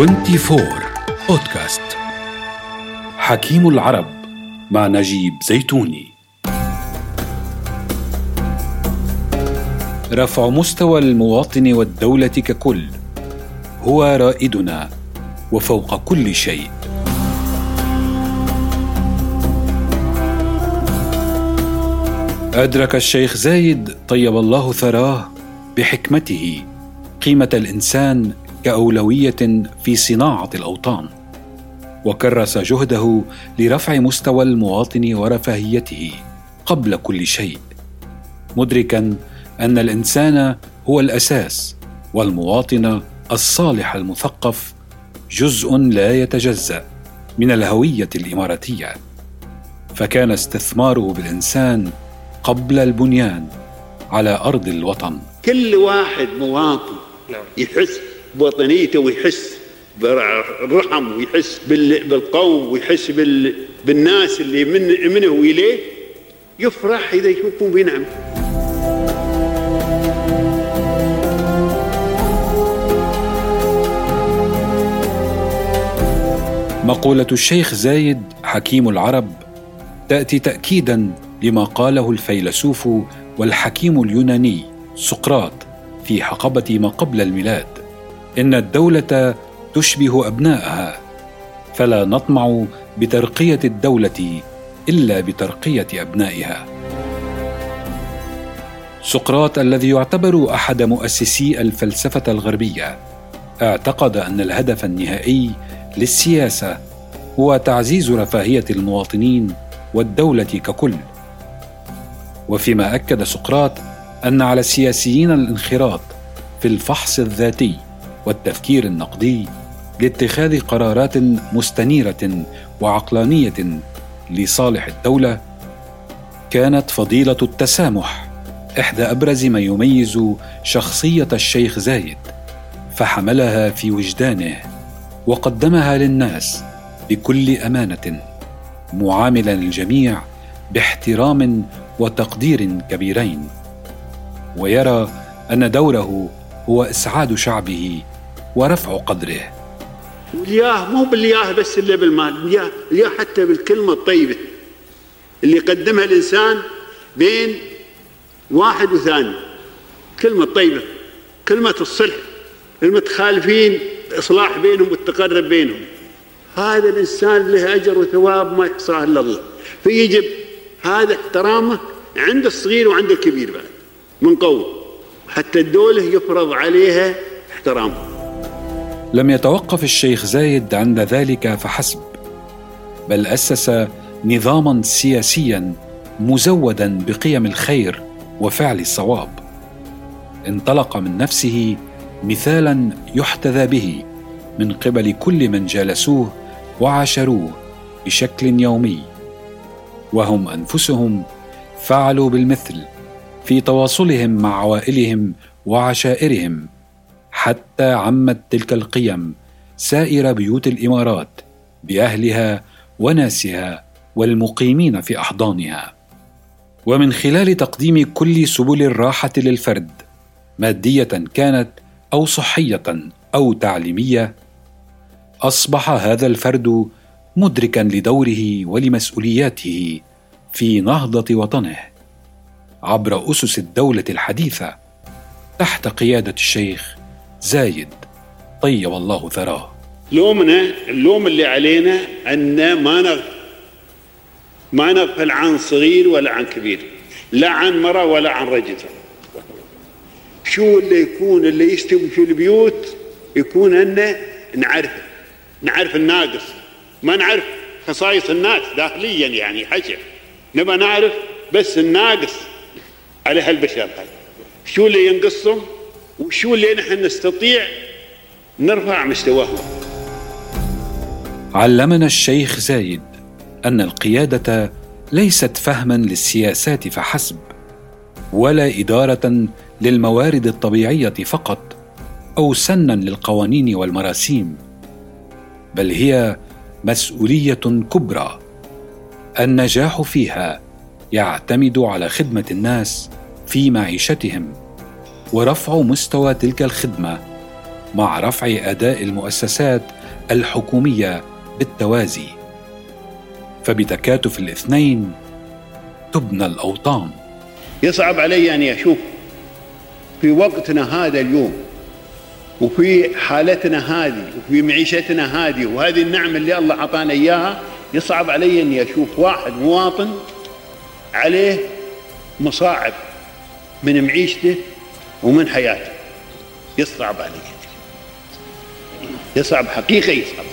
24 بودكاست حكيم العرب مع نجيب زيتوني. رفع مستوى المواطن والدولة ككل. هو رائدنا وفوق كل شيء. أدرك الشيخ زايد طيب الله ثراه بحكمته قيمة الإنسان كأولوية في صناعة الأوطان وكرس جهده لرفع مستوى المواطن ورفاهيته قبل كل شيء مدركا أن الإنسان هو الأساس والمواطن الصالح المثقف جزء لا يتجزأ من الهوية الإماراتية فكان استثماره بالإنسان قبل البنيان على أرض الوطن كل واحد مواطن نعم. يحس بوطنيته ويحس بالرحم ويحس بالقوم ويحس بالناس اللي من منه وإليه يفرح إذا يشوفون بنعم مقولة الشيخ زايد حكيم العرب تأتي تأكيدا لما قاله الفيلسوف والحكيم اليوناني سقراط في حقبة ما قبل الميلاد. إن الدولة تشبه أبنائها فلا نطمع بترقية الدولة إلا بترقية أبنائها. سقراط الذي يعتبر أحد مؤسسي الفلسفة الغربية اعتقد أن الهدف النهائي للسياسة هو تعزيز رفاهية المواطنين والدولة ككل. وفيما أكد سقراط أن على السياسيين الانخراط في الفحص الذاتي والتفكير النقدي لاتخاذ قرارات مستنيرة وعقلانية لصالح الدولة كانت فضيلة التسامح إحدى أبرز ما يميز شخصية الشيخ زايد فحملها في وجدانه وقدمها للناس بكل أمانة معاملا الجميع باحترام وتقدير كبيرين. ويرى أن دوره هو إسعاد شعبه ورفع قدره. الياه مو بالياه بس اللي بالمال الياه الياه حتى بالكلمة الطيبة اللي قدمها الإنسان بين واحد وثاني. كلمة طيبة كلمة الصلح المتخالفين الإصلاح بينهم والتقرب بينهم. هذا الإنسان له أجر وثواب ما يحصاه إلا الله. فيجب هذا احترامه عند الصغير وعند الكبير بعد من قوم حتى الدولة يفرض عليها احترامه. لم يتوقف الشيخ زايد عند ذلك فحسب بل أسس نظاما سياسيا مزودا بقيم الخير وفعل الصواب. انطلق من نفسه مثالا يحتذى به من قبل كل من جالسوه وعاشروه بشكل يومي وهم أنفسهم فعلوا بالمثل في تواصلهم مع عوائلهم وعشائرهم. حتى عمت تلك القيم سائر بيوت الإمارات بأهلها وناسها والمقيمين في أحضانها. ومن خلال تقديم كل سبل الراحة للفرد مادية كانت أو صحية أو تعليمية أصبح هذا الفرد مدركا لدوره ولمسؤولياته في نهضة وطنه. عبر أسس الدولة الحديثة تحت قيادة الشيخ زايد. طيب الله ثراه. لومنا اللوم اللي علينا أن ما نغ... ما نغفل عن صغير ولا عن كبير لا عن مرأة ولا عن رجل. شو اللي يكون اللي يستوي في البيوت؟ يكون أن نعرفه نعرف الناقص. ما نعرف خصائص الناس داخليا يعني حشر نبى نعرف بس الناقص على هالبشر هذا شو اللي ينقصهم؟ وشو اللي نحن نستطيع؟ نرفع مستواهم. علمنا الشيخ زايد أن القيادة ليست فهما للسياسات فحسب ولا إدارة للموارد الطبيعية فقط أو سنا للقوانين والمراسيم بل هي مسؤولية كبرى. النجاح فيها يعتمد على خدمة الناس في معيشتهم. ورفع مستوى تلك الخدمة مع رفع أداء المؤسسات الحكومية بالتوازي. فبتكاتف الاثنين تبنى الأوطان. يصعب علي اني أشوف في وقتنا هذا اليوم وفي حالتنا هذه وفي معيشتنا هذه وهذه النعمة اللي الله أعطانا إياها يصعب علي اني أشوف واحد مواطن عليه مصاعب من معيشته ومن حياته. يصعب علي يصعب حقيقه يصعب